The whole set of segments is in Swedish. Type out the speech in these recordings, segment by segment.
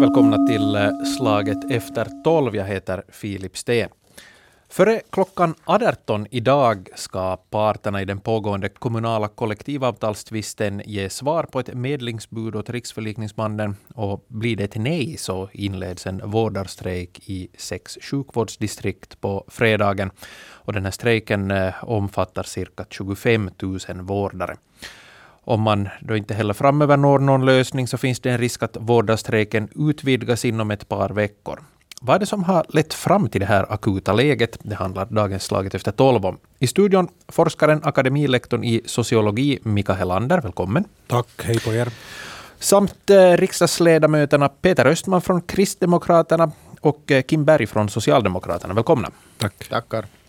välkomna till eh, Slaget efter tolv. Jag heter Filip Steen. Före klockan 18 idag ska parterna i den pågående kommunala kollektivavtalstvisten ge svar på ett medlingsbud åt Riksförlikningsmannen. Och blir det ett nej så inleds en vårdarstrejk i sex sjukvårdsdistrikt på fredagen. Och den här strejken eh, omfattar cirka 25 000 vårdare. Om man då inte heller framöver når någon lösning så finns det en risk att vårdarstrejken utvidgas inom ett par veckor. Vad är det som har lett fram till det här akuta läget? Det handlar dagens Slaget efter tolv om. I studion forskaren, akademilektorn i sociologi, Mika Helander. Välkommen. Tack, hej på er. Samt eh, riksdagsledamöterna Peter Östman från Kristdemokraterna och eh, Kim Berg från Socialdemokraterna. Välkomna. Tack. Tackar.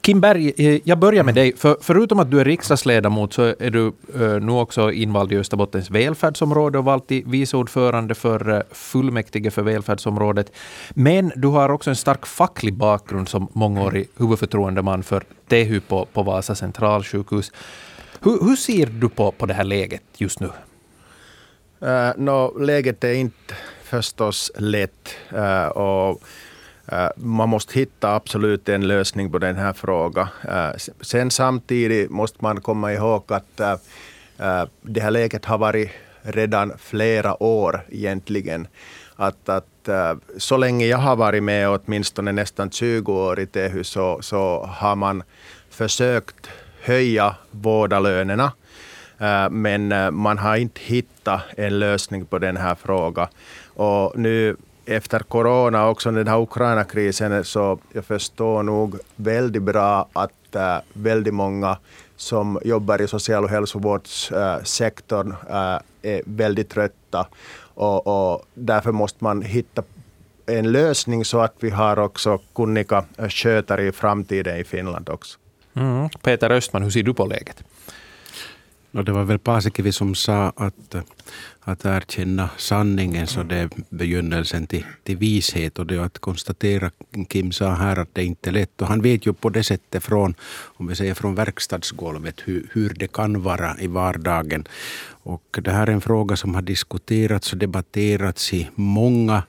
Kim Berg, eh, jag börjar med dig. För, förutom att du är riksdagsledamot så är du uh, nu också invald i Österbottens välfärdsområde och vald till vice ordförande för uh, fullmäktige för välfärdsområdet. Men du har också en stark facklig bakgrund som mångårig huvudförtroendeman för THU på, på Vasa centralsjukhus. Hur, hur ser du på, på det här läget just nu? Uh, no, läget är inte förstås lätt. Uh, och Eh, man måste hitta absolut en lösning på den här frågan. Eh, sen samtidigt måste man komma ihåg att eh, det här läget har varit redan flera år egentligen. Att, att så länge jag har varit med, åtminstone nästan 20 år i TEHU, så, så har man försökt höja vårdalönerna. Men man har inte hittat en lösning på den här frågan. Och nu efter corona och också den här Ukraina-krisen så jag förstår nog väldigt bra att äh, väldigt många som jobbar i social och hälsovårdssektorn äh, är väldigt trötta. Och, och därför måste man hitta en lösning så att vi har också kunniga skötare i framtiden i Finland också. Mm. Peter Östman, hur ser du på läget? No, det var väl Paasikivi som sa att, att erkänna sanningen så det är begynnelsen till, till vishet och det att konstatera, Kim sa här att det inte är lätt och han vet ju på det sättet från, om vi säger från verkstadsgolvet hur, hur det kan vara i vardagen. Och det här är en fråga som har diskuterats och debatterats i många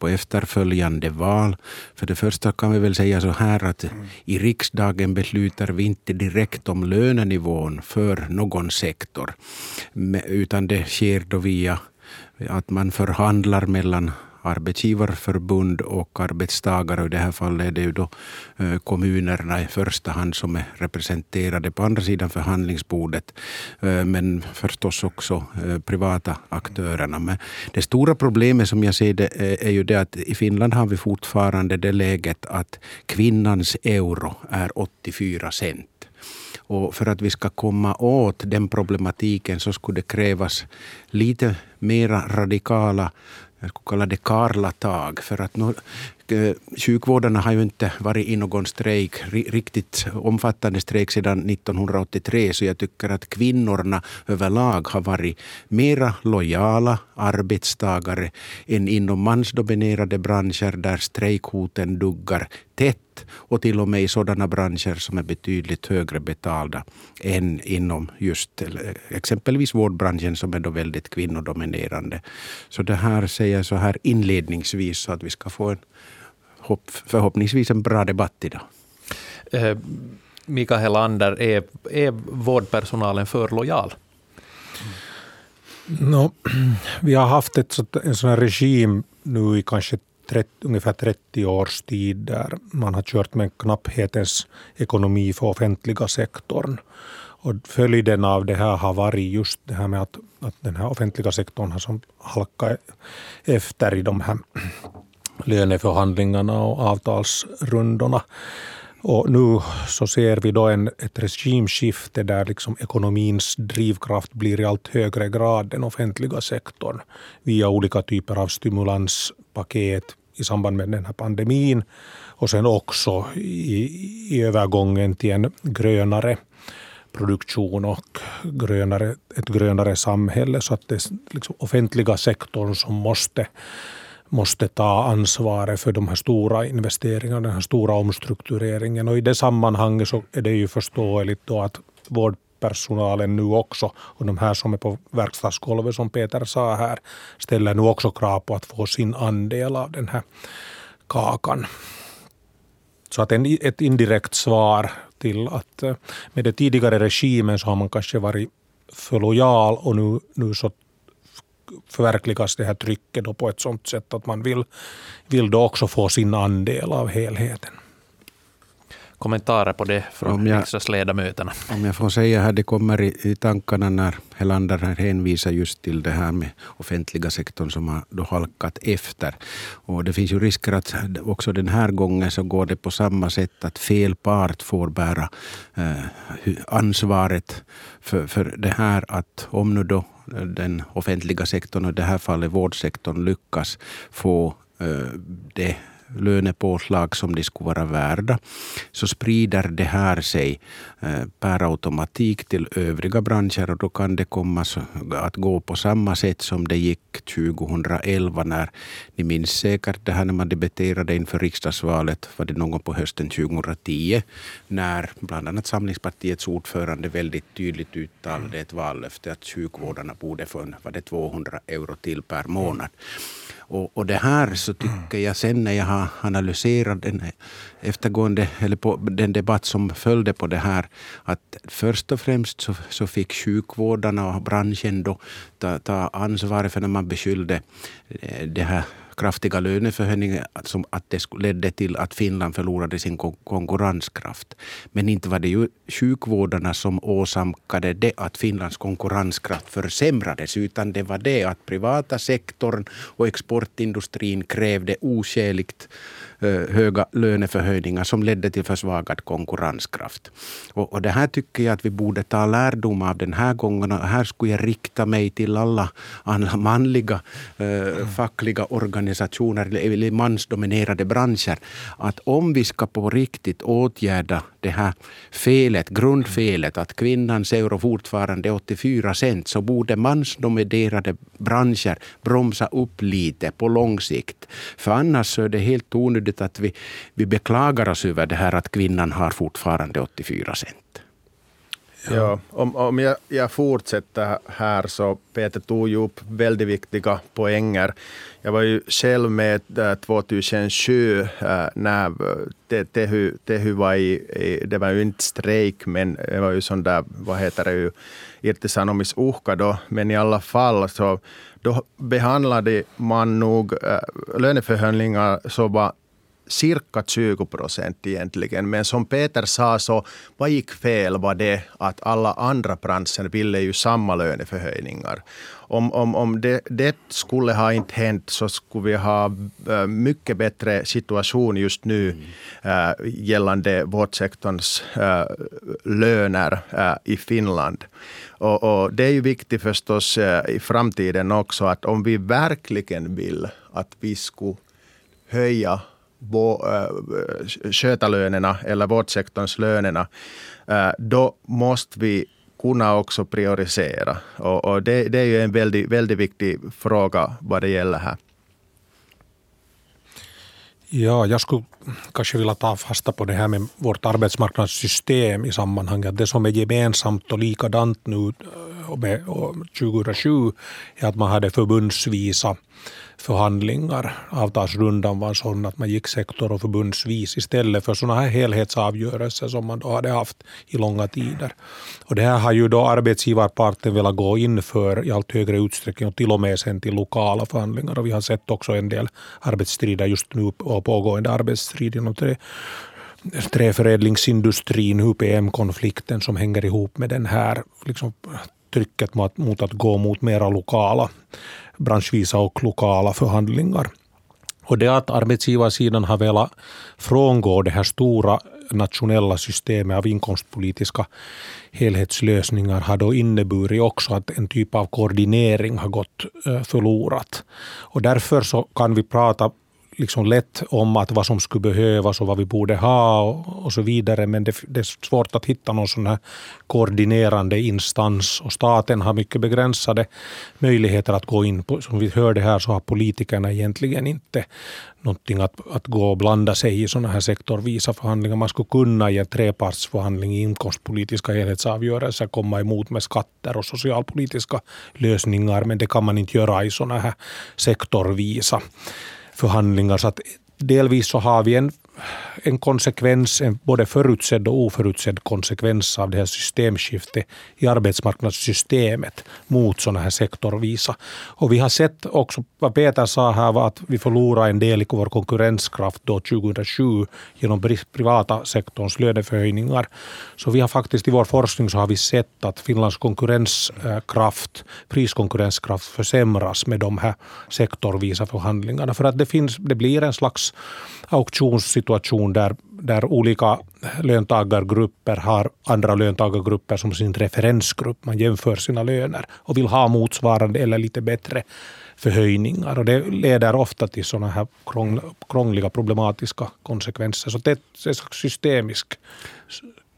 på efterföljande val. För det första kan vi väl säga så här att i riksdagen beslutar vi inte direkt om lönenivån för någon sektor. Utan det sker då via att man förhandlar mellan arbetsgivarförbund och arbetstagare. Och I det här fallet är det ju då eh, kommunerna i första hand som är representerade på andra sidan förhandlingsbordet. Eh, men förstås också eh, privata aktörerna. Men det stora problemet som jag ser det är ju det att i Finland har vi fortfarande det läget att kvinnans euro är 84 cent. Och för att vi ska komma åt den problematiken så skulle det krävas lite mera radikala jag skulle kalla det karlatag. För att nu, eh, sjukvårdarna har ju inte varit i någon strejk, riktigt omfattande strejk sedan 1983. Så jag tycker att kvinnorna överlag har varit mera lojala arbetstagare än inom mansdominerade branscher där strejkhoten duggar tätt och till och med i sådana branscher som är betydligt högre betalda än inom just exempelvis vårdbranschen som är då väldigt kvinnodominerande. Så det här säger jag så här inledningsvis så att vi ska få en förhoppningsvis en bra debatt idag. Eh, Mikael Helander, är, är vårdpersonalen för lojal? No, vi har haft ett, en sån här regim nu i kanske 30, ungefär 30 års tid där man har kört med knapphetens ekonomi för offentliga sektorn. Och följden av det här har varit just det här med att, att den här offentliga sektorn har som halkat efter i de här löneförhandlingarna och avtalsrundorna. Och nu så ser vi då en, ett regimskifte där liksom ekonomins drivkraft blir i allt högre grad den offentliga sektorn via olika typer av stimulanspaket i samband med den här pandemin och sen också i, i övergången till en grönare produktion och grönare, ett grönare samhälle. Så att det är liksom offentliga sektorn som måste måste ta ansvaret för de här stora investeringarna, den här stora omstruktureringen. Och i det sammanhanget så är det ju förståeligt då att vård personalen nu också och de här som är på verkstadsgolvet som Peter sa här ställer nu också krav på att få sin andel av den här kakan. Så att en, ett indirekt svar till att eh, med den tidigare regimen så har man kanske varit för lojal och nu, nu så förverkligas det här trycket på ett sådant sätt att man vill, vill då också få sin andel av helheten kommentarer på det från jag, riksdagsledamöterna? Om jag får säga här, det kommer i, i tankarna när Helander hänvisar just till det här med offentliga sektorn som har då halkat efter. Och det finns ju risker att också den här gången så går det på samma sätt att fel part får bära eh, ansvaret för, för det här att om nu då den offentliga sektorn, och i det här fallet vårdsektorn, lyckas få eh, det lönepåslag som de skulle vara värda, så sprider det här sig eh, per automatik till övriga branscher och då kan det komma att gå på samma sätt som det gick 2011 när, ni minns säkert det här när man debatterade inför riksdagsvalet, var det någon på hösten 2010, när bland annat Samlingspartiets ordförande väldigt tydligt uttalade ett vallöfte att sjukvårdarna borde få var det 200 euro till per månad. Och, och det här så tycker jag sen när jag har analyserat den eftergående, eller på den debatt som följde på det här, att först och främst så, så fick sjukvårdarna och branschen då ta, ta ansvar för när man beskyllde eh, det här kraftiga löneförhöjningar som att det ledde till att Finland förlorade sin konkurrenskraft. Men inte var det ju sjukvårdarna som åsamkade det att Finlands konkurrenskraft försämrades utan det var det att privata sektorn och exportindustrin krävde oskäligt Eh, höga löneförhöjningar som ledde till försvagad konkurrenskraft. Och, och det här tycker jag att vi borde ta lärdom av den här gången. Och här skulle jag rikta mig till alla, alla manliga eh, fackliga organisationer eller mansdominerade branscher. Att om vi ska på riktigt åtgärda det här felet, grundfelet att kvinnans euro fortfarande är 84 cent så borde mansdominerade branscher bromsa upp lite på lång sikt. För annars så är det helt onödigt att vi, vi beklagar oss över det här att kvinnan har fortfarande 84 cent. Ja, om, om jag, jag fortsätter här så Peter tog ju upp väldigt viktiga poänger. Jag var ju själv med äh, 2007 äh, när Tehy, Tehy var i, det var ju inte strejk men det var ju sån där, vad heter det ju, irtisanomisuhka då, men i alla fall så då behandlade man nog äh, löneförhandlingar som var cirka 20 procent egentligen. Men som Peter sa, så vad gick fel var det att alla andra branscher ville ju samma löneförhöjningar. Om, om, om det, det skulle ha inte hänt så skulle vi ha äh, mycket bättre situation just nu mm. äh, gällande vårdsektorns äh, löner i Finland. Och, och, det är ju viktigt förstås i framtiden också att om vi verkligen vill att vi skulle höja Äh, skötarlönerna eller vårdsektorns lönerna, äh, då måste vi kunna också prioritera. Och, och det, det, är ju en väldigt, väldigt viktig fråga vad det gäller här. Ja, jag skulle kanske vilja ta fasta på det här med vårt arbetsmarknadssystem i sammanhanget. Det som är gemensamt och likadant nu äh, med 2007 är att man hade förbundsvisa förhandlingar. Avtalsrundan var sån att man gick sektor och förbundsvis istället för sådana här helhetsavgörelser som man då hade haft i långa tider. Och det här har ju då arbetsgivarparten velat gå in för i allt högre utsträckning och till och med sen till lokala förhandlingar. Och vi har sett också en del arbetsstrider just nu och pågående arbetsstrid inom tre träförädlingsindustrin, UPM-konflikten som hänger ihop med den här liksom, trycket mot, att gå mot mera lokala branschvisa och lokala förhandlingar. Och det att arbetsgivarsidan har velat frångå det här stora nationella systemet av inkomstpolitiska helhetslösningar har då inneburit också att en typ av koordinering har gått eh, förlorat. Och därför så kan vi prata liksom lätt om att vad som skulle behövas och vad vi borde ha och, och så vidare. Men det, det, är svårt att hitta någon sån här koordinerande instans och staten har mycket begränsade möjligheter att gå in. På, som vi hörde här så har politikerna egentligen inte någonting att, att gå och blanda sig i sådana här sektorvisa förhandlingar. Man skulle kunna i en trepartsförhandling i inkomstpolitiska helhetsavgörelser komma emot med skatter och socialpolitiska lösningar, men det kan man inte göra i sådana här sektorvisa förhandlingar. Så att delvis så har vi en en konsekvens, en både förutsedd och oförutsedd konsekvens av det här systemskiftet i arbetsmarknadssystemet mot sådana här sektorvisa. Och vi har sett också, vad Peter sa här var att vi förlorade en del i vår konkurrenskraft då 2007 genom privata sektorns löneförhöjningar. Så vi har faktiskt i vår forskning så har vi sett att Finlands konkurrenskraft, priskonkurrenskraft försämras med de här sektorvisa förhandlingarna. För att det, finns, det blir en slags auktionssituation där, där olika löntagargrupper har andra löntagargrupper som sin referensgrupp. Man jämför sina löner och vill ha motsvarande eller lite bättre förhöjningar. Och det leder ofta till sådana här krångliga problematiska konsekvenser. Så det är en systemisk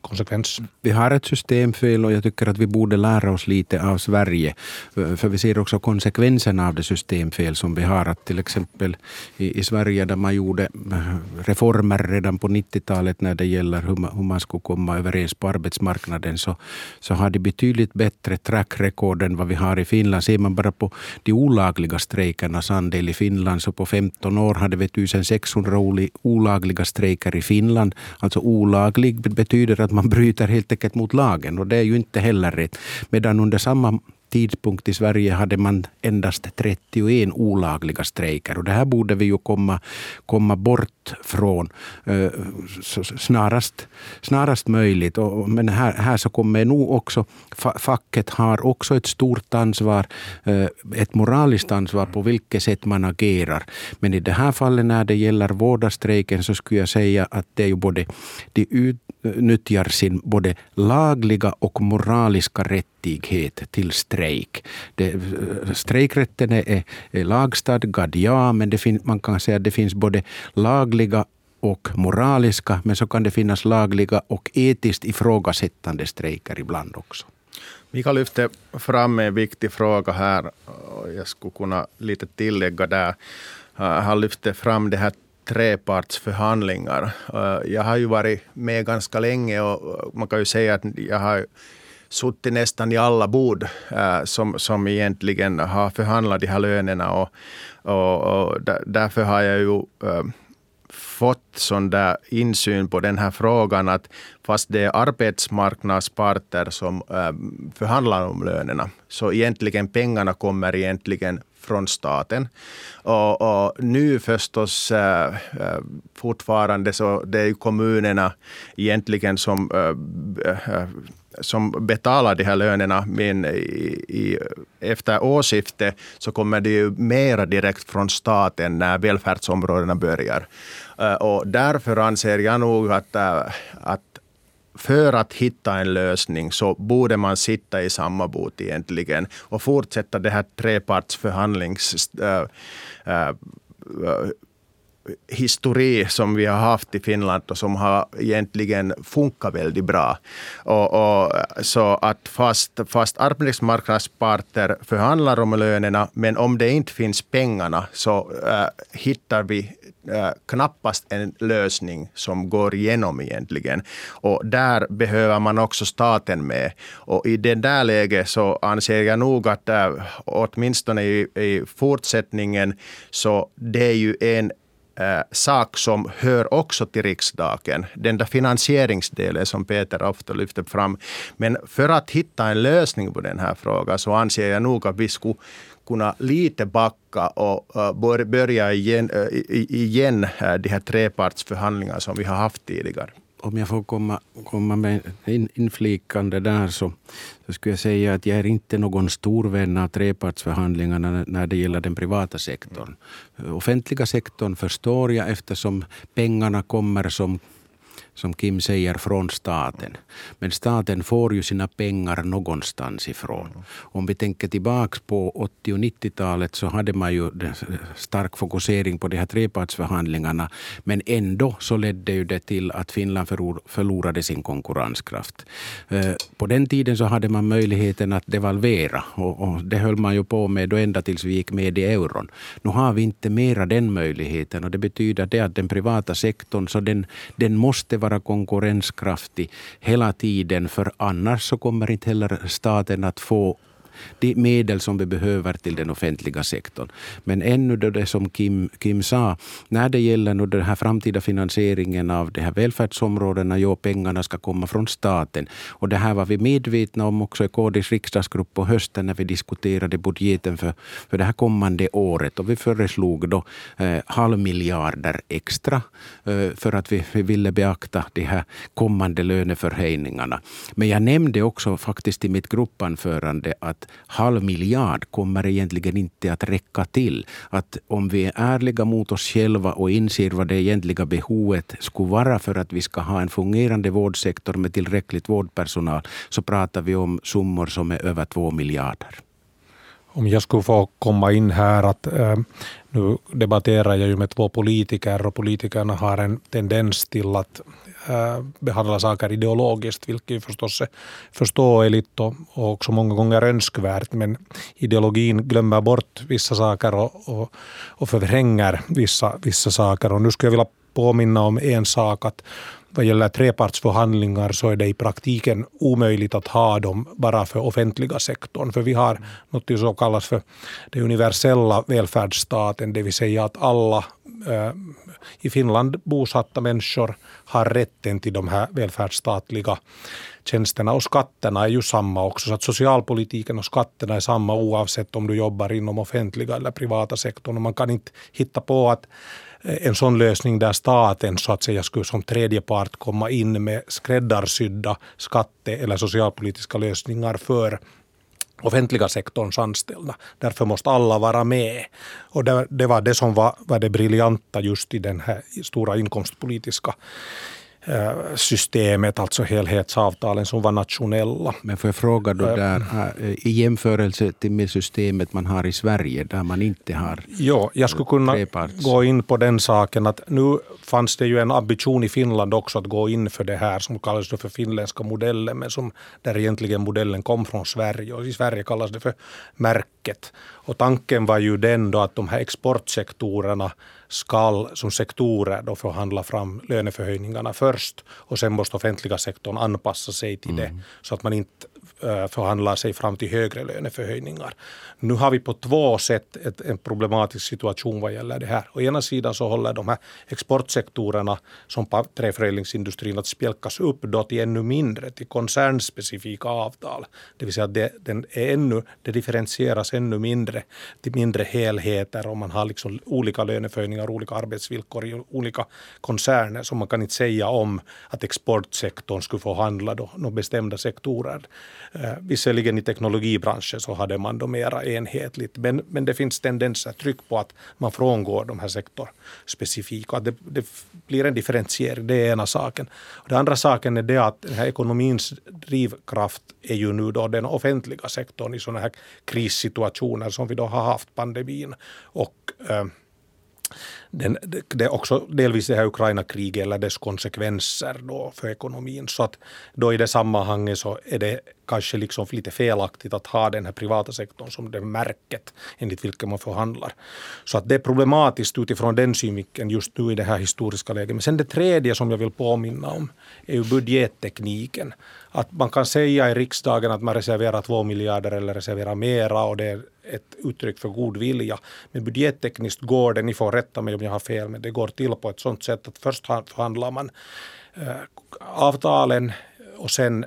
konsekvens. Vi har ett systemfel och jag tycker att vi borde lära oss lite av Sverige. För vi ser också konsekvenserna av det systemfel som vi har. Att till exempel i, i Sverige där man gjorde eh, reformer redan på 90-talet när det gäller hur man, hur man skulle komma överens på arbetsmarknaden så, så har de betydligt bättre track record än vad vi har i Finland. Ser man bara på de olagliga strejkernas andel i Finland så på 15 år hade vi 1600 olagliga strejker i Finland. Alltså olaglig betyder att man bryter helt enkelt mot lagen och det är ju inte heller rätt. Medan under samma tidpunkt i Sverige hade man endast 31 olagliga strejker. Och det här borde vi ju komma, komma bort från eh, snarast, snarast möjligt. Och, men här, här så kommer nog också facket har också ett stort ansvar, eh, ett moraliskt ansvar på vilket sätt man agerar. Men i det här fallet när det gäller vårdarstrejken så skulle jag säga att det är ju både de nyttjar sin både lagliga och moraliska rättighet till strejk. Det, eh, strejkrätten är, är lagstadgad, ja, men det fin, man kan säga att det finns både lagliga och moraliska, men så kan det finnas lagliga och etiskt ifrågasättande strejker ibland också. Mikael lyfte fram en viktig fråga här. Jag skulle kunna lite tillägga där. Eh, han lyfte fram det här trepartsförhandlingar. Eh, jag har ju varit med ganska länge och man kan ju säga att jag har suttit nästan i alla bord eh, som, som egentligen har förhandlat de här lönerna. Och, och, och därför har jag ju eh, fått sån där insyn på den här frågan att fast det är arbetsmarknadsparter som förhandlar om lönerna, så egentligen pengarna kommer egentligen från staten. Och, och nu förstås äh, fortfarande så det är ju kommunerna egentligen som äh, som betalar de här lönerna, men i, i, efter årsskiftet så kommer det ju mera direkt från staten när välfärdsområdena börjar. Och därför anser jag nog att, att för att hitta en lösning så borde man sitta i samma båt egentligen och fortsätta det här trepartsförhandlings äh, äh, äh, uh, histori som vi har haft i Finland och som har egentligen funkat väldigt bra. Och, och, så att fast, fast arbetsmarknadsparter förhandlar om lönerna, men om det inte finns pengarna så äh, hittar vi Eh, knappast en lösning som går igenom egentligen. Och där behöver man också staten med. Och i det där läget så anser jag nog att eh, åtminstone i, i fortsättningen så det är ju en äh, sak som hör också till riksdagen. Den där finansieringsdelen som Peter ofta lyfter fram. Men för att hitta en lösning på den här frågan så anser jag nog att vi skulle kunna lite backa och uh, börja igen, uh, igen uh, de här trepartsförhandlingarna som vi har haft tidigare om jag får komma, komma med in, inflikande där så, så skulle jag säga att jag är inte någon stor vän av trepartsförhandlingarna när det gäller den privata sektorn. Offentliga sektorn förstår jag eftersom pengarna kommer som som Kim säger, från staten. Men staten får ju sina pengar någonstans ifrån. Om vi tänker tillbaka på 80 och 90-talet så hade man ju stark fokusering på de här trepartsförhandlingarna. Men ändå så ledde ju det till att Finland förlorade sin konkurrenskraft. Eh, på den tiden så hade man möjligheten att devalvera och det höll man ju på med då ända tills vi gick med i euron. Nu har vi inte mera den möjligheten och det betyder det att den privata sektorn så den, den måste vara konkurrenskraftig hela tiden för annars så kommer inte heller staten att få de medel som vi behöver till den offentliga sektorn. Men ännu då det som Kim, Kim sa, när det gäller nu den här framtida finansieringen av de här välfärdsområdena, jo, pengarna ska komma från staten. Och det här var vi medvetna om också i KDs riksdagsgrupp på hösten när vi diskuterade budgeten för, för det här kommande året. Och vi föreslog då eh, halvmiljarder extra eh, för att vi, vi ville beakta de här kommande löneförhöjningarna. Men jag nämnde också faktiskt i mitt gruppanförande att halv miljard kommer egentligen inte att räcka till. Att om vi är ärliga mot oss själva och inser vad det egentliga behovet skulle vara för att vi ska ha en fungerande vårdsektor med tillräckligt vårdpersonal så pratar vi om summor som är över två miljarder. Om jag skulle få komma in här att äh, nu debatterar jag ju med två politiker och politikerna har en tendens till att Eh, behandla saker ideologiskt, vilket förstås är förståeligt och, och också många gånger önskvärt. Men ideologin glömmer bort vissa saker och, och, och förvränger vissa, vissa saker. Och nu skulle jag vilja påminna om en sak att vad gäller trepartsförhandlingar så är det i praktiken omöjligt att ha dem bara för offentliga sektorn. För vi har något som kallas för den universella välfärdsstaten, det vill säga att alla äh, i Finland bosatta människor har rätten till de här välfärdsstatliga tjänsterna och skatterna är ju samma också. Så att socialpolitiken och skatterna är samma oavsett om du jobbar inom offentliga eller privata sektorn. Och man kan inte hitta på att Eh, en sån lösning där staten så att säga skulle som tredje part komma in med skräddarsydda skatte eller socialpolitiska lösningar för offentliga sektorns anställda. Därför måste alla vara med. Och det, det var det som var, var det briljanta just i den här stora inkomstpolitiska systemet, alltså helhetsavtalen som var nationella. Men får jag fråga då där, eh, i jämförelse till med systemet man har i Sverige där man inte har Ja, jag skulle kunna treparts. gå in på den saken att nu fanns det ju en ambition i Finland också att gå in för det här som kallas för finländska modellen men som där egentligen modellen kom från Sverige och i Sverige kallas det för märket. Och tanken var ju den då att de här exportsektorerna skall som sektorer då förhandla fram löneförhöjningarna först och sen måste offentliga sektorn anpassa sig till det mm. så att man inte Eh, förhandlar sig fram till högre löneförhöjningar. Nu har vi på två sätt ett, en problematisk situation vad gäller det här. Å ena sidan så håller de här exportsektorerna som träförädlingsindustrin att spjälkas upp då till ännu mindre, till koncernspecifika avtal. Det vill säga att det, den är ännu, det differentieras ännu mindre till mindre helheter och man har liksom olika löneförhöjningar, olika arbetsvillkor i olika koncerner. Så man kan inte säga om att exportsektorn skulle få handla då, några bestämda sektorer Eh, visserligen i teknologibranschen så hade man då mera enhetligt, men, men det finns tendenser, tryck på att man frångår de här sektorspecifika. Det, det blir en differentiering, det är ena saken. Och den andra saken är det att den här ekonomins drivkraft är ju nu då den offentliga sektorn i sådana här krissituationer som vi då har haft, pandemin och eh, den, det är också delvis det här Ukraina-kriget eller dess konsekvenser då för ekonomin. Så att då i det sammanhanget så är det kanske liksom lite felaktigt att ha den här privata sektorn som det märket enligt vilket man förhandlar. Så att det är problematiskt utifrån den synvinkeln just nu i det här historiska läget. Men sen det tredje som jag vill påminna om är ju budgettekniken. Att man kan säga i riksdagen att man reserverar två miljarder eller reserverar mera och det är ett uttryck för god vilja. Men budgettekniskt går det, ni får rätta mig om jag har fel, men det går till på ett sådant sätt att först förhandlar man eh, avtalen och sen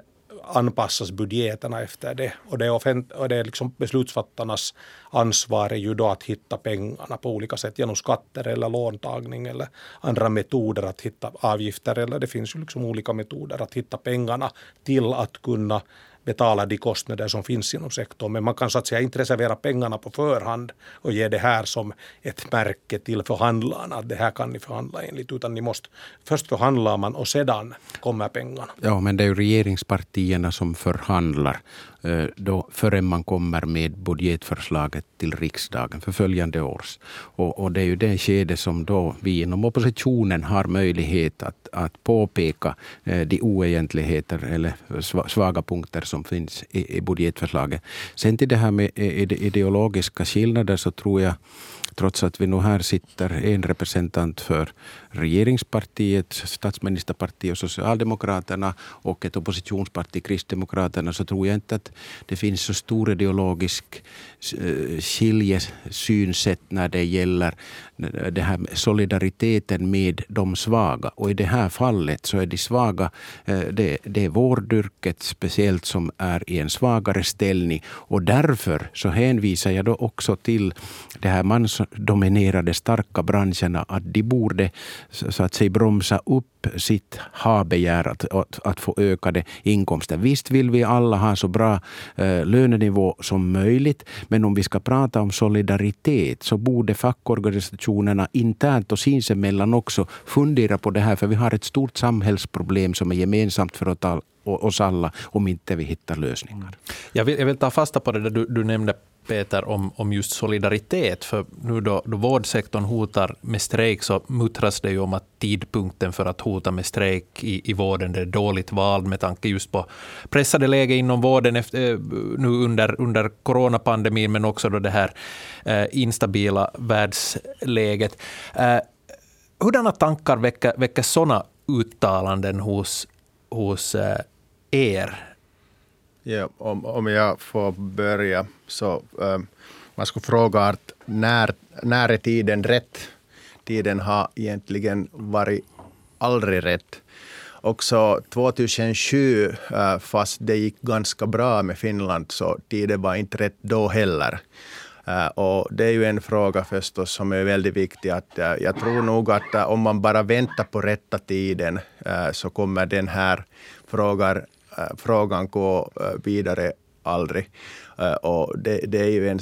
anpassas budgeterna efter det. Och det är, offent- och det är liksom beslutsfattarnas ansvar är ju då att hitta pengarna på olika sätt genom skatter eller låntagning eller andra metoder att hitta avgifter eller det finns ju liksom olika metoder att hitta pengarna till att kunna betala de kostnader som finns inom sektorn. Men man kan så att säga inte reservera pengarna på förhand och ge det här som ett märke till förhandlarna att det här kan ni förhandla enligt utan ni måste först förhandlar man och sedan kommer pengarna. Ja, men det är ju regeringspartierna som förhandlar eh, då, förrän man kommer med budgetförslaget till riksdagen för följande års. Och, och det är ju det skede som då vi inom oppositionen har möjlighet att, att påpeka eh, de oegentligheter eller svaga punkter som finns i, i budgetförslaget. Sen till det här med ideologiska skillnader så tror jag trots att vi nu här sitter en representant för regeringspartiet, statsministerpartiet och Socialdemokraterna och ett oppositionsparti, Kristdemokraterna, så tror jag inte att det finns så stor ideologisk eh, skiljesynsätt när det gäller det här solidariteten med de svaga. Och i det här fallet så är de svaga, eh, det, det är vårdyrket speciellt som är i en svagare ställning. Och därför så hänvisar jag då också till de här mansdominerade starka branscherna, att de borde så att säga bromsa upp sitt ha-begär att, att, att, få ökade inkomster. Visst vill vi alla ha så bra eh, lönenivå som möjligt, men om vi ska prata om solidaritet så borde fackorganisationer fackorganisationerna internt och sinsemellan också fundera på det här, för vi har ett stort samhällsproblem som är gemensamt för oss alla om inte vi hittar lösningar. Mm. Jag vill, jag vill ta fasta på det där du, du nämnde Peter, om, om just solidaritet. För nu då, då vårdsektorn hotar med strejk så muttras det ju om att tidpunkten för att hota med strejk i, i vården är dåligt vald med tanke just på pressade läge inom vården efter, eh, nu under, under coronapandemin, men också då det här eh, instabila världsläget. Eh, hurdana tankar väcker, väcker sådana uttalanden hos, hos eh, er? Ja, om, om jag får börja så um, man skulle fråga att när, när är tiden rätt? Tiden har egentligen varit aldrig rätt. Också 2007, uh, fast det gick ganska bra med Finland, så tiden var inte rätt då heller. Uh, och det är ju en fråga förstås som är väldigt viktig. Att, uh, jag tror nog att eh, om man bara väntar på rätta tiden så kommer den här frågan Eh, frågan går eh, vidare aldrig. Eh, och det, det, är ju en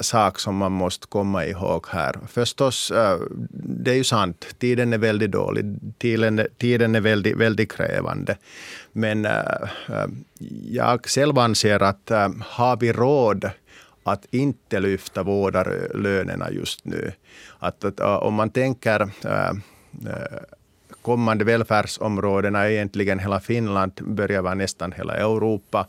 sak som man måste komma ihåg här. Förstås, det är ju sant, tiden är väldigt dålig. Tiden, tiden är väldigt, väldigt krävande. Men jag själv anser att har vi råd att inte lyfta vårdarlönerna just nu. Att, att om man tänker kommande välfärdsområdena, egentligen hela Finland, börjar vara nästan hela Europa,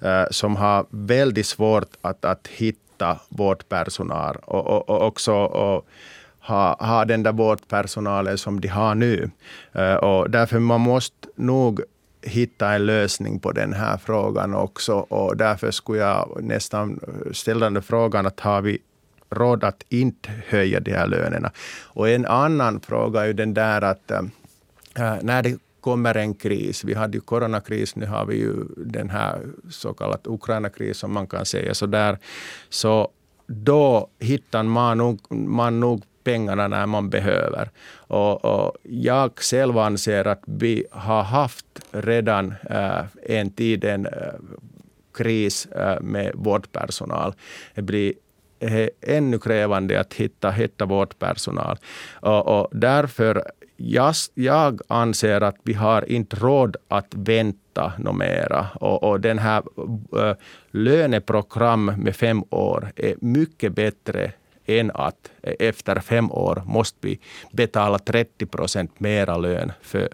eh, som har väldigt svårt att, att hitta vårdpersonal och, och, och också och ha, ha den där vårdpersonalen som de har nu. Eh, och därför man måste nog hitta en lösning på den här frågan också. Och därför skulle jag nästan ställa den frågan att har vi råd att inte höja de här lönerna? Och en annan fråga är ju den där att eh, Äh, när det kommer en kris, vi hade ju coronakris, nu har vi ju den här så kallade Ukraina-kris som man kan säga så där, så då hittar man nog, man nog pengarna när man behöver. Och, och, jag själv anser att vi har haft redan äh, en tid en äh, kris äh, med vårdpersonal. Det blir ännu krävande att hitta, hitta vårdpersonal. Och, och därför jag, jag anser att vi har inte råd att vänta något mera. Och, och den här äh, löneprogram med fem år är mycket bättre än att eh, efter fem år måste vi betala 30 procent mera lön för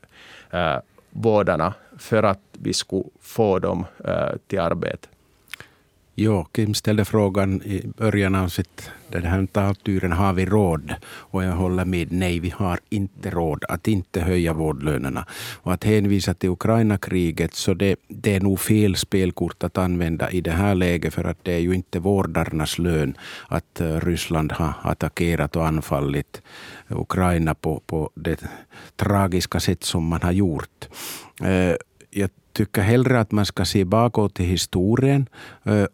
äh, vårdarna för att vi skulle få dem äh, till arbete. Ja, Kim ställde frågan i början av sitt, den här talturen, har vi råd? Och jag håller med, nej, vi har inte råd att inte höja vårdlönerna. Och att hänvisa till Ukraina-kriget, så det, det är nog fel spelkort att använda i det här läget, för att det är ju inte vårdarnas lön att eh, Ryssland har attackerat och anfallit Ukraina på, på det tragiska sätt som man har gjort. Eh, jag tycker hellre att man ska se bakåt i historien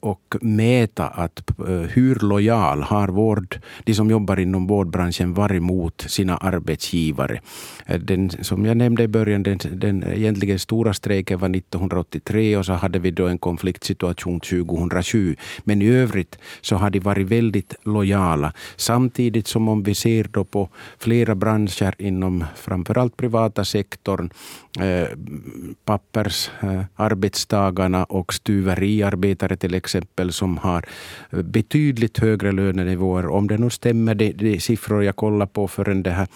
och mäta att hur lojal har vård, de som jobbar inom vårdbranschen varit mot sina arbetsgivare. Den, som jag nämnde i början, den, den egentligen stora strejken var 1983 och så hade vi då en konfliktsituation 2007. Men i övrigt så har de varit väldigt lojala. Samtidigt som om vi ser då på flera branscher inom framförallt privata sektorn Eh, Eh, arbetstagarna och stuveriarbetare till exempel som har eh, betydligt högre lönenivåer. Om det nu stämmer, de, de siffror jag kollade på förrän det här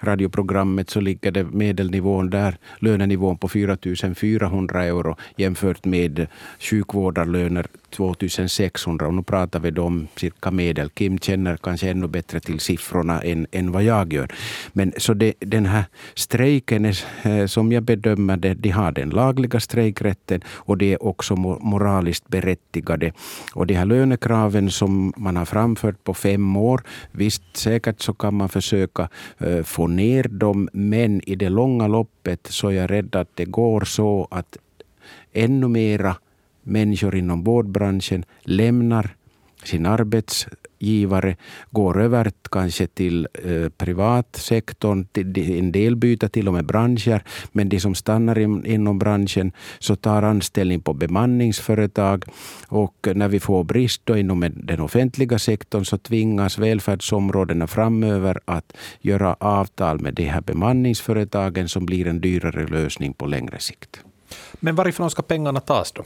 radioprogrammet, så ligger det medelnivån där, lönenivån på 4 400 euro jämfört med sjukvårdarlöner 2600 och nu pratar vi då om cirka medel. Kim känner kanske ännu bättre till siffrorna än, än vad jag gör. Men så det, den här strejken är, eh, som jag bedömer det, de har den lagliga strejkrätten och det är också moraliskt berättigade. Och de här lönekraven som man har framfört på fem år, visst säkert så kan man försöka eh, få ner dem, men i det långa loppet så är jag rädd att det går så att ännu mera människor inom vårdbranschen lämnar sin arbets arbetsgivare, går över kanske till eh, privatsektorn, en del byter till och med branscher, men de som stannar in, inom branschen så tar anställning på bemanningsföretag och när vi får brist då inom den offentliga sektorn så tvingas välfärdsområdena framöver att göra avtal med de här bemanningsföretagen som blir en dyrare lösning på längre sikt. Men varifrån ska pengarna tas då?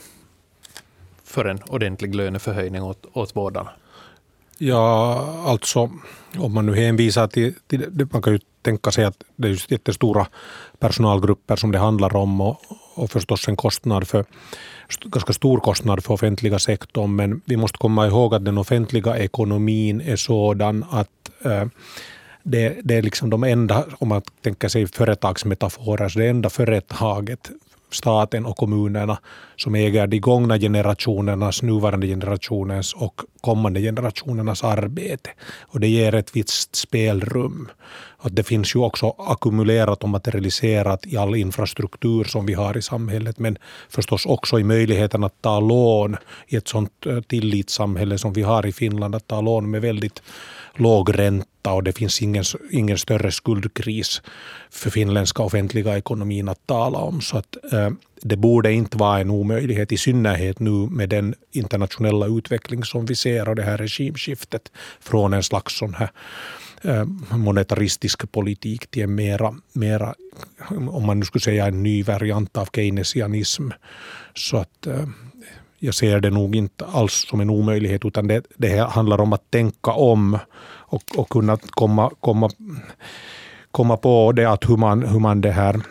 för en ordentlig löneförhöjning åt, åt vårdarna? Ja, alltså om man nu hänvisar till, till man kan ju tänka sig att det är jättestora personalgrupper som det handlar om och, och förstås en kostnad för, ganska stor kostnad för offentliga sektorn. Men vi måste komma ihåg att den offentliga ekonomin är sådan att äh, det, det, är liksom de enda, om man tänker sig företagsmetaforer, så det enda företaget staten och kommunerna som äger de gångna generationernas, nuvarande generationens och kommande generationernas arbete. Och det ger ett visst spelrum. Att det finns ju också ackumulerat och materialiserat i all infrastruktur som vi har i samhället, men förstås också i möjligheten att ta lån i ett sånt eh, tillitssamhälle som vi har i Finland, att ta lån med väldigt låg ränta och det finns ingen, ingen större skuldkris för finländska offentliga ekonomin att tala om. Så att, eh, det borde inte vara en omöjlighet, i synnerhet nu med den internationella utveckling som vi ser och det här regimskiftet från en slags sån här eh, monetaristisk politik till en mera, mera, om man nu skulle säga en ny variant av keynesianism. Så att eh, jag ser det nog inte alls som en omöjlighet utan det, det handlar om att tänka om och, och kunna komma, komma, komma på det att hur man, hur man det här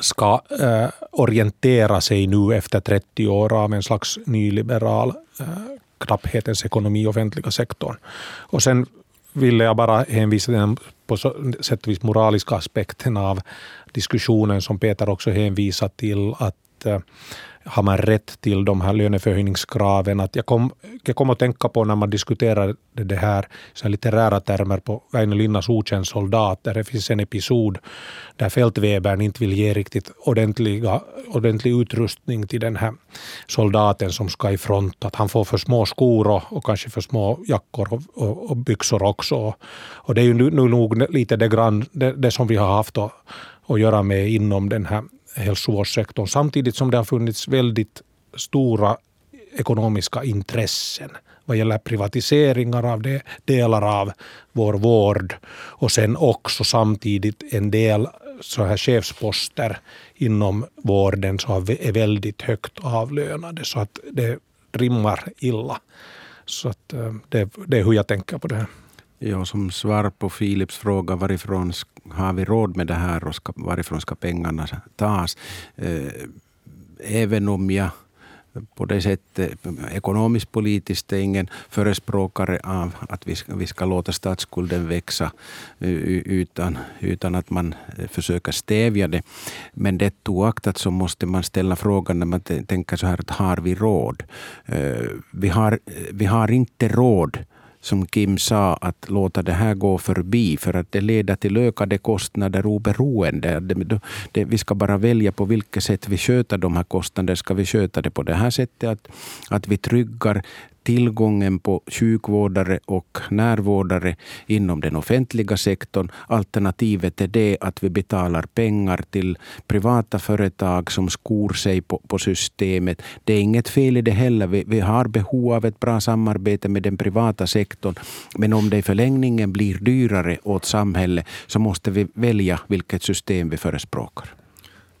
ska eh, orientera sig nu efter 30 år av en slags nyliberal eh, knapphetens ekonomi i offentliga sektorn. Och sen ville jag bara hänvisa till den på sätt och vis moraliska aspekten av diskussionen som Peter också hänvisar till att Eh, har man rätt till de här löneförhöjningskraven. Att jag, kom, jag kom att tänka på när man diskuterade det här, så här litterära termer på Väinö Linnas Okänd soldat, där det finns en episod där fältwebern inte vill ge riktigt ordentliga, ordentlig utrustning till den här soldaten som ska i front. Att han får för små skor och, och kanske för små jackor och, och, och byxor också. Och det är ju nu, nu nog lite det, grann, det, det som vi har haft att, att göra med inom den här hälsovårdssektorn samtidigt som det har funnits väldigt stora ekonomiska intressen vad gäller privatiseringar av det, delar av vår vård och sen också samtidigt en del så här chefsposter inom vården som är väldigt högt avlönade så att det rimmar illa. Så att eh, det, det är hur jag tänker på det här. Ja, som svar på Philips fråga varifrån har vi råd med det här och ska, varifrån ska pengarna tas? Eh, även om jag på det sättet eh, ekonomiskt politiskt är ingen förespråkare av att vi ska, vi ska låta statsskulden växa eh, utan, utan att man försöker stävja det. Men det oaktat så måste man ställa frågan när man tänker så här att har vi råd? Vi har, vi har inte råd som Kim sa, att låta det här gå förbi för att det leder till ökade kostnader oberoende. Det, det, vi ska bara välja på vilket sätt vi sköter de här kostnaderna. Ska vi sköta det på det här sättet att, att vi tryggar tillgången på sjukvårdare och närvårdare inom den offentliga sektorn. Alternativet är det att vi betalar pengar till privata företag som skor sig på, på systemet. Det är inget fel i det heller. Vi, vi har behov av ett bra samarbete med den privata sektorn. Men om det i förlängningen blir dyrare åt samhället så måste vi välja vilket system vi förespråkar.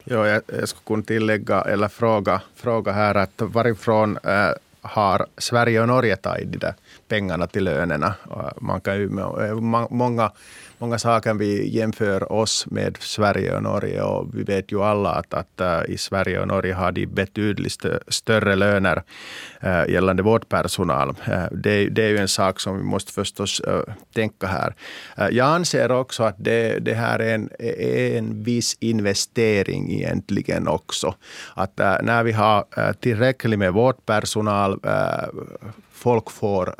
Ja, jag, jag skulle kunna tillägga eller fråga, fråga här att varifrån äh, har Sverige och Norge tagit de där pengarna till lönerna. Man kan ju, många, många saker vi jämför oss med Sverige och Norge och vi vet ju alla att, att eh, i Sverige och Norge har de betydligt större löner eh, gällande vårdpersonal. Uh, det, det, är ju en sak som vi måste förstås tänka här. jag anser också att det, det här är en, en viss investering egentligen också. Att när vi har tillräckligt med vårdpersonal folk får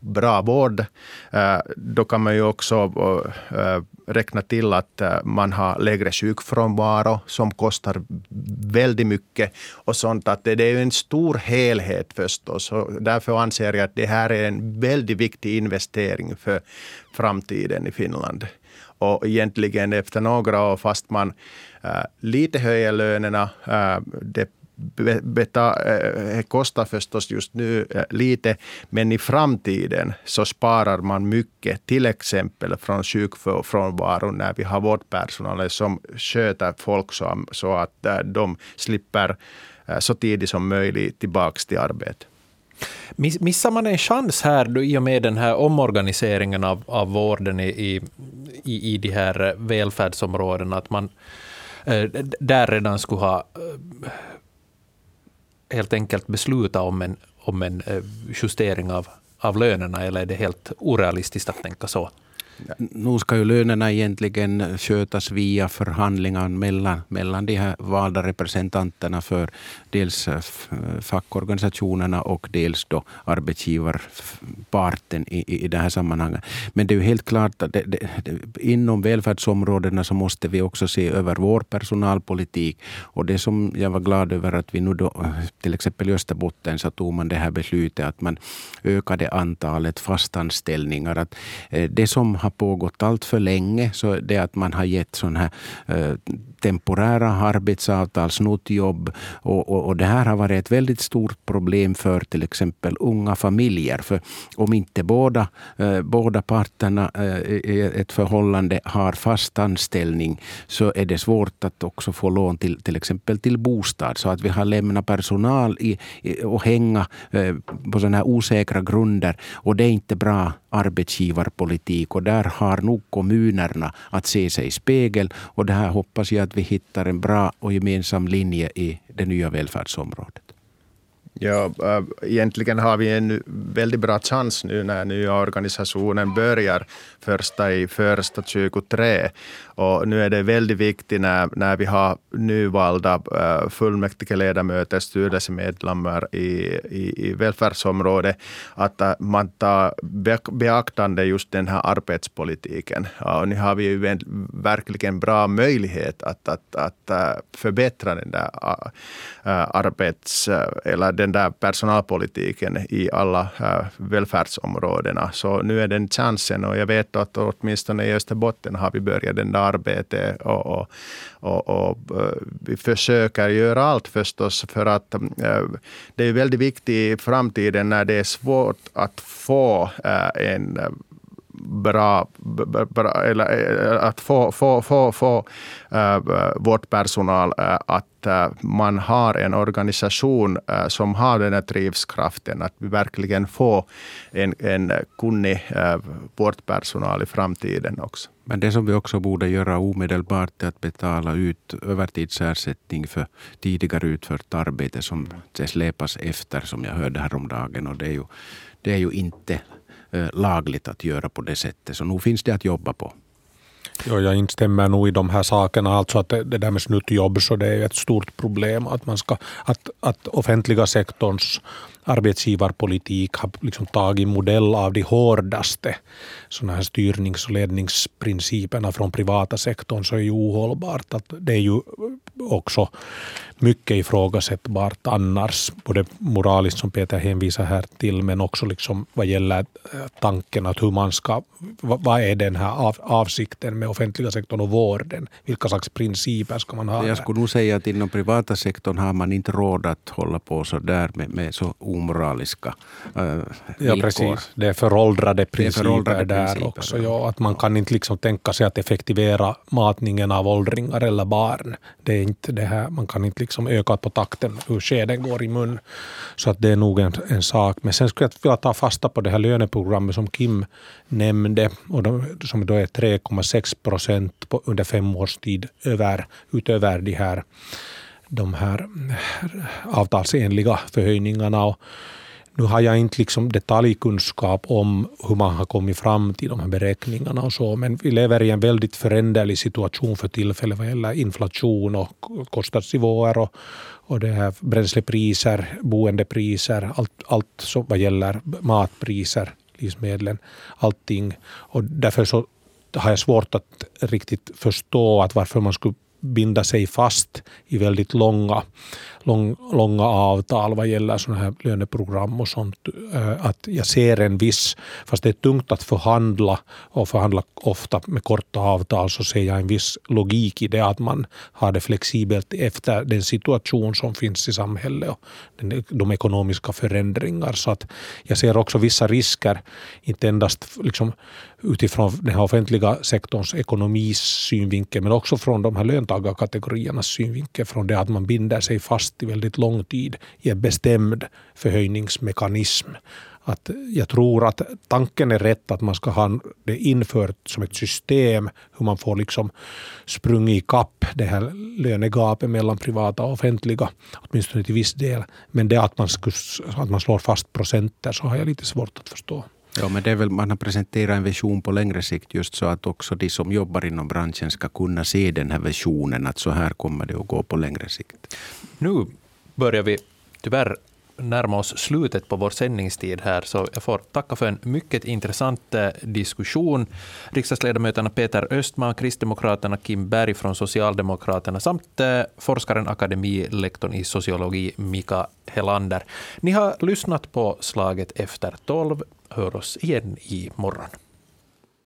bra vård. Eh, då kan man ju också eh, eh, räkna till att man har lägre sjukfrånvaro som kostar väldigt mycket och sånt. Att det är en stor helhet förstås. Och därför anser jag att det här är en väldigt viktig investering för framtiden i Finland. Och egentligen efter några år, fast man lite höjer lönerna, det beta, eh, kostar förstås just nu eh, lite, men i framtiden så sparar man mycket, till exempel från sjukfrånvaron när vi har vårdpersonal som sköter folk så, så att eh, de slipper så tidigt som möjligt tillbaka till arbetet. Missar man en chans här då, i och med den här omorganiseringen av, av vården i, i, i de här välfärdsområdena, att man där redan skulle ha helt enkelt besluta om en, om en eh, justering av, av lönerna, eller är det helt orealistiskt att tänka så? Nu ska ju lönerna egentligen skötas via förhandlingar mellan, mellan de här valda representanterna för dels eh, eh, fackorganisationerna och dels då arbetsgivarparten i, i det här sammanhanget. Men det är ju helt klart att det, det, det, inom välfärdsområdena så måste vi också se över vår personalpolitik. Och det som jag var glad över att vi nu då, till exempel i Österbotten så tog man det här beslutet att man ökade antalet fastanställningar. Att eh, det som har har pågått allt för länge så det att man har gett sådana här eh, temporära arbetsavtal, snutjobb. Och, och, och, det här har varit ett väldigt stort problem för till exempel unga familjer. För om inte båda, eh, båda parterna eh, i ett förhållande har fast anställning så är det svårt att också få lån till till exempel till bostad. Så att vi har lämnat personal i, i, och hänga eh, på sådana här osäkra grunder. Och det är inte bra arbetsgivarpolitik. Och där har nog kommunerna att se sig i spegel. Och det här hoppas jag att vi hittar en bra och gemensam linje i det nya välfärdsområdet. Ja, äh, egentligen har vi en väldigt bra chans nu när nya organisationen börjar första i första 23. Och nu är det väldigt viktigt när, när vi har nyvalda äh, fullmäktigeledamöter, styrelsemedlemmar i, i, i välfärdsområdet, att äh, man tar beaktande just den här arbetspolitiken. Och nu har vi ju en verkligen bra möjlighet att, att, att förbättra den där arbets, eller den den där personalpolitiken i alla äh, välfärdsområdena. Så nu är den chansen och jag vet att åtminstone i Österbotten har vi börjat den där arbetet och, och, och, och, äh, vi försöker göra allt förstås för att äh, det är väldigt viktigt i framtiden när det är svårt att få en bra, bra eller eh, att få, få, få, få eh, äh, vårdpersonal äh, eh, att äh, man har en organisation äh, som har den här drivkraften, att vi verkligen får en, en kunnig äh, vårdpersonal i framtiden också. Men det som vi också borde göra omedelbart är att betala ut övertidsersättning för tidigare utfört arbete som det släpas efter, som jag hörde häromdagen. Och det är ju, det är ju inte Eh, lagligt att göra på det sättet. Så nu finns det att jobba på. Ja, jag instämmer nog i de här sakerna. Alltså att det, det där med snuttjobb så det är ett stort problem. Att, man ska, att, att offentliga sektorns arbetsgivarpolitik har liksom tagit modell av de hårdaste såna här styrnings och ledningsprinciperna från privata sektorn så är ju ohållbart. Att det är ju också mycket ifrågasättbart annars, både moraliskt som Peter hänvisar här till, men också liksom vad gäller eh, tanken att hur man ska, vad är den här av, avsikten med offentliga sektorn och vården? Vilka slags principer ska man ha? Jag skulle nog säga att inom privata sektorn har man inte råd att hålla på så där med, med så omoraliska äh, Ja, precis. Det är föråldrade principer är föråldrade där principer, också. Ja, att man kan inte liksom tänka sig att effektivera matningen av åldringar eller barn. Det är inte det här, man kan inte liksom ökat på takten hur skeden går i mun. Så att det är nog en, en sak. Men sen skulle jag vilja ta fasta på det här löneprogrammet som Kim nämnde, och de, som då är 3,6 procent under fem års tid över, utöver de här, de här avtalsenliga förhöjningarna. Och nu har jag inte liksom detaljkunskap om hur man har kommit fram till de här beräkningarna och så, men vi lever i en väldigt föränderlig situation för tillfället vad gäller inflation och kostnadsnivåer och, och det här bränslepriser, boendepriser, allt, allt så vad gäller matpriser, livsmedlen, allting. Och därför så har jag svårt att riktigt förstå att varför man skulle binda sig fast i väldigt långa, lång, långa avtal vad gäller sådana här löneprogram och sånt. Eh, att jag ser en viss, fast det är tungt att förhandla och förhandla ofta med korta avtal, så ser jag en viss logik i det att man har det flexibelt efter den situation som finns i samhället och de ekonomiska förändringar. Så att jag ser också vissa risker, inte endast liksom utifrån den här offentliga sektorns ekonomis synvinkel, men också från de här löntagarkategoriernas synvinkel, från det att man binder sig fast i väldigt lång tid i en bestämd förhöjningsmekanism. Att jag tror att tanken är rätt att man ska ha det infört som ett system, hur man får liksom sprungit ikapp det här lönegapet mellan privata och offentliga, åtminstone till viss del. Men det att man, skulle, att man slår fast procenter så har jag lite svårt att förstå. Ja, men det är väl, man har presenterat en vision på längre sikt just så att också de som jobbar inom branschen ska kunna se den här visionen att så här kommer det att gå på längre sikt. Nu börjar vi tyvärr närma oss slutet på vår sändningstid här, så jag får tacka för en mycket intressant eh, diskussion. Riksdagsledamöterna Peter Östman, Kristdemokraterna, Kim Berg från Socialdemokraterna samt eh, forskaren, akademilektorn i sociologi Mika Helander. Ni har lyssnat på Slaget efter tolv. Hör oss igen i morgon.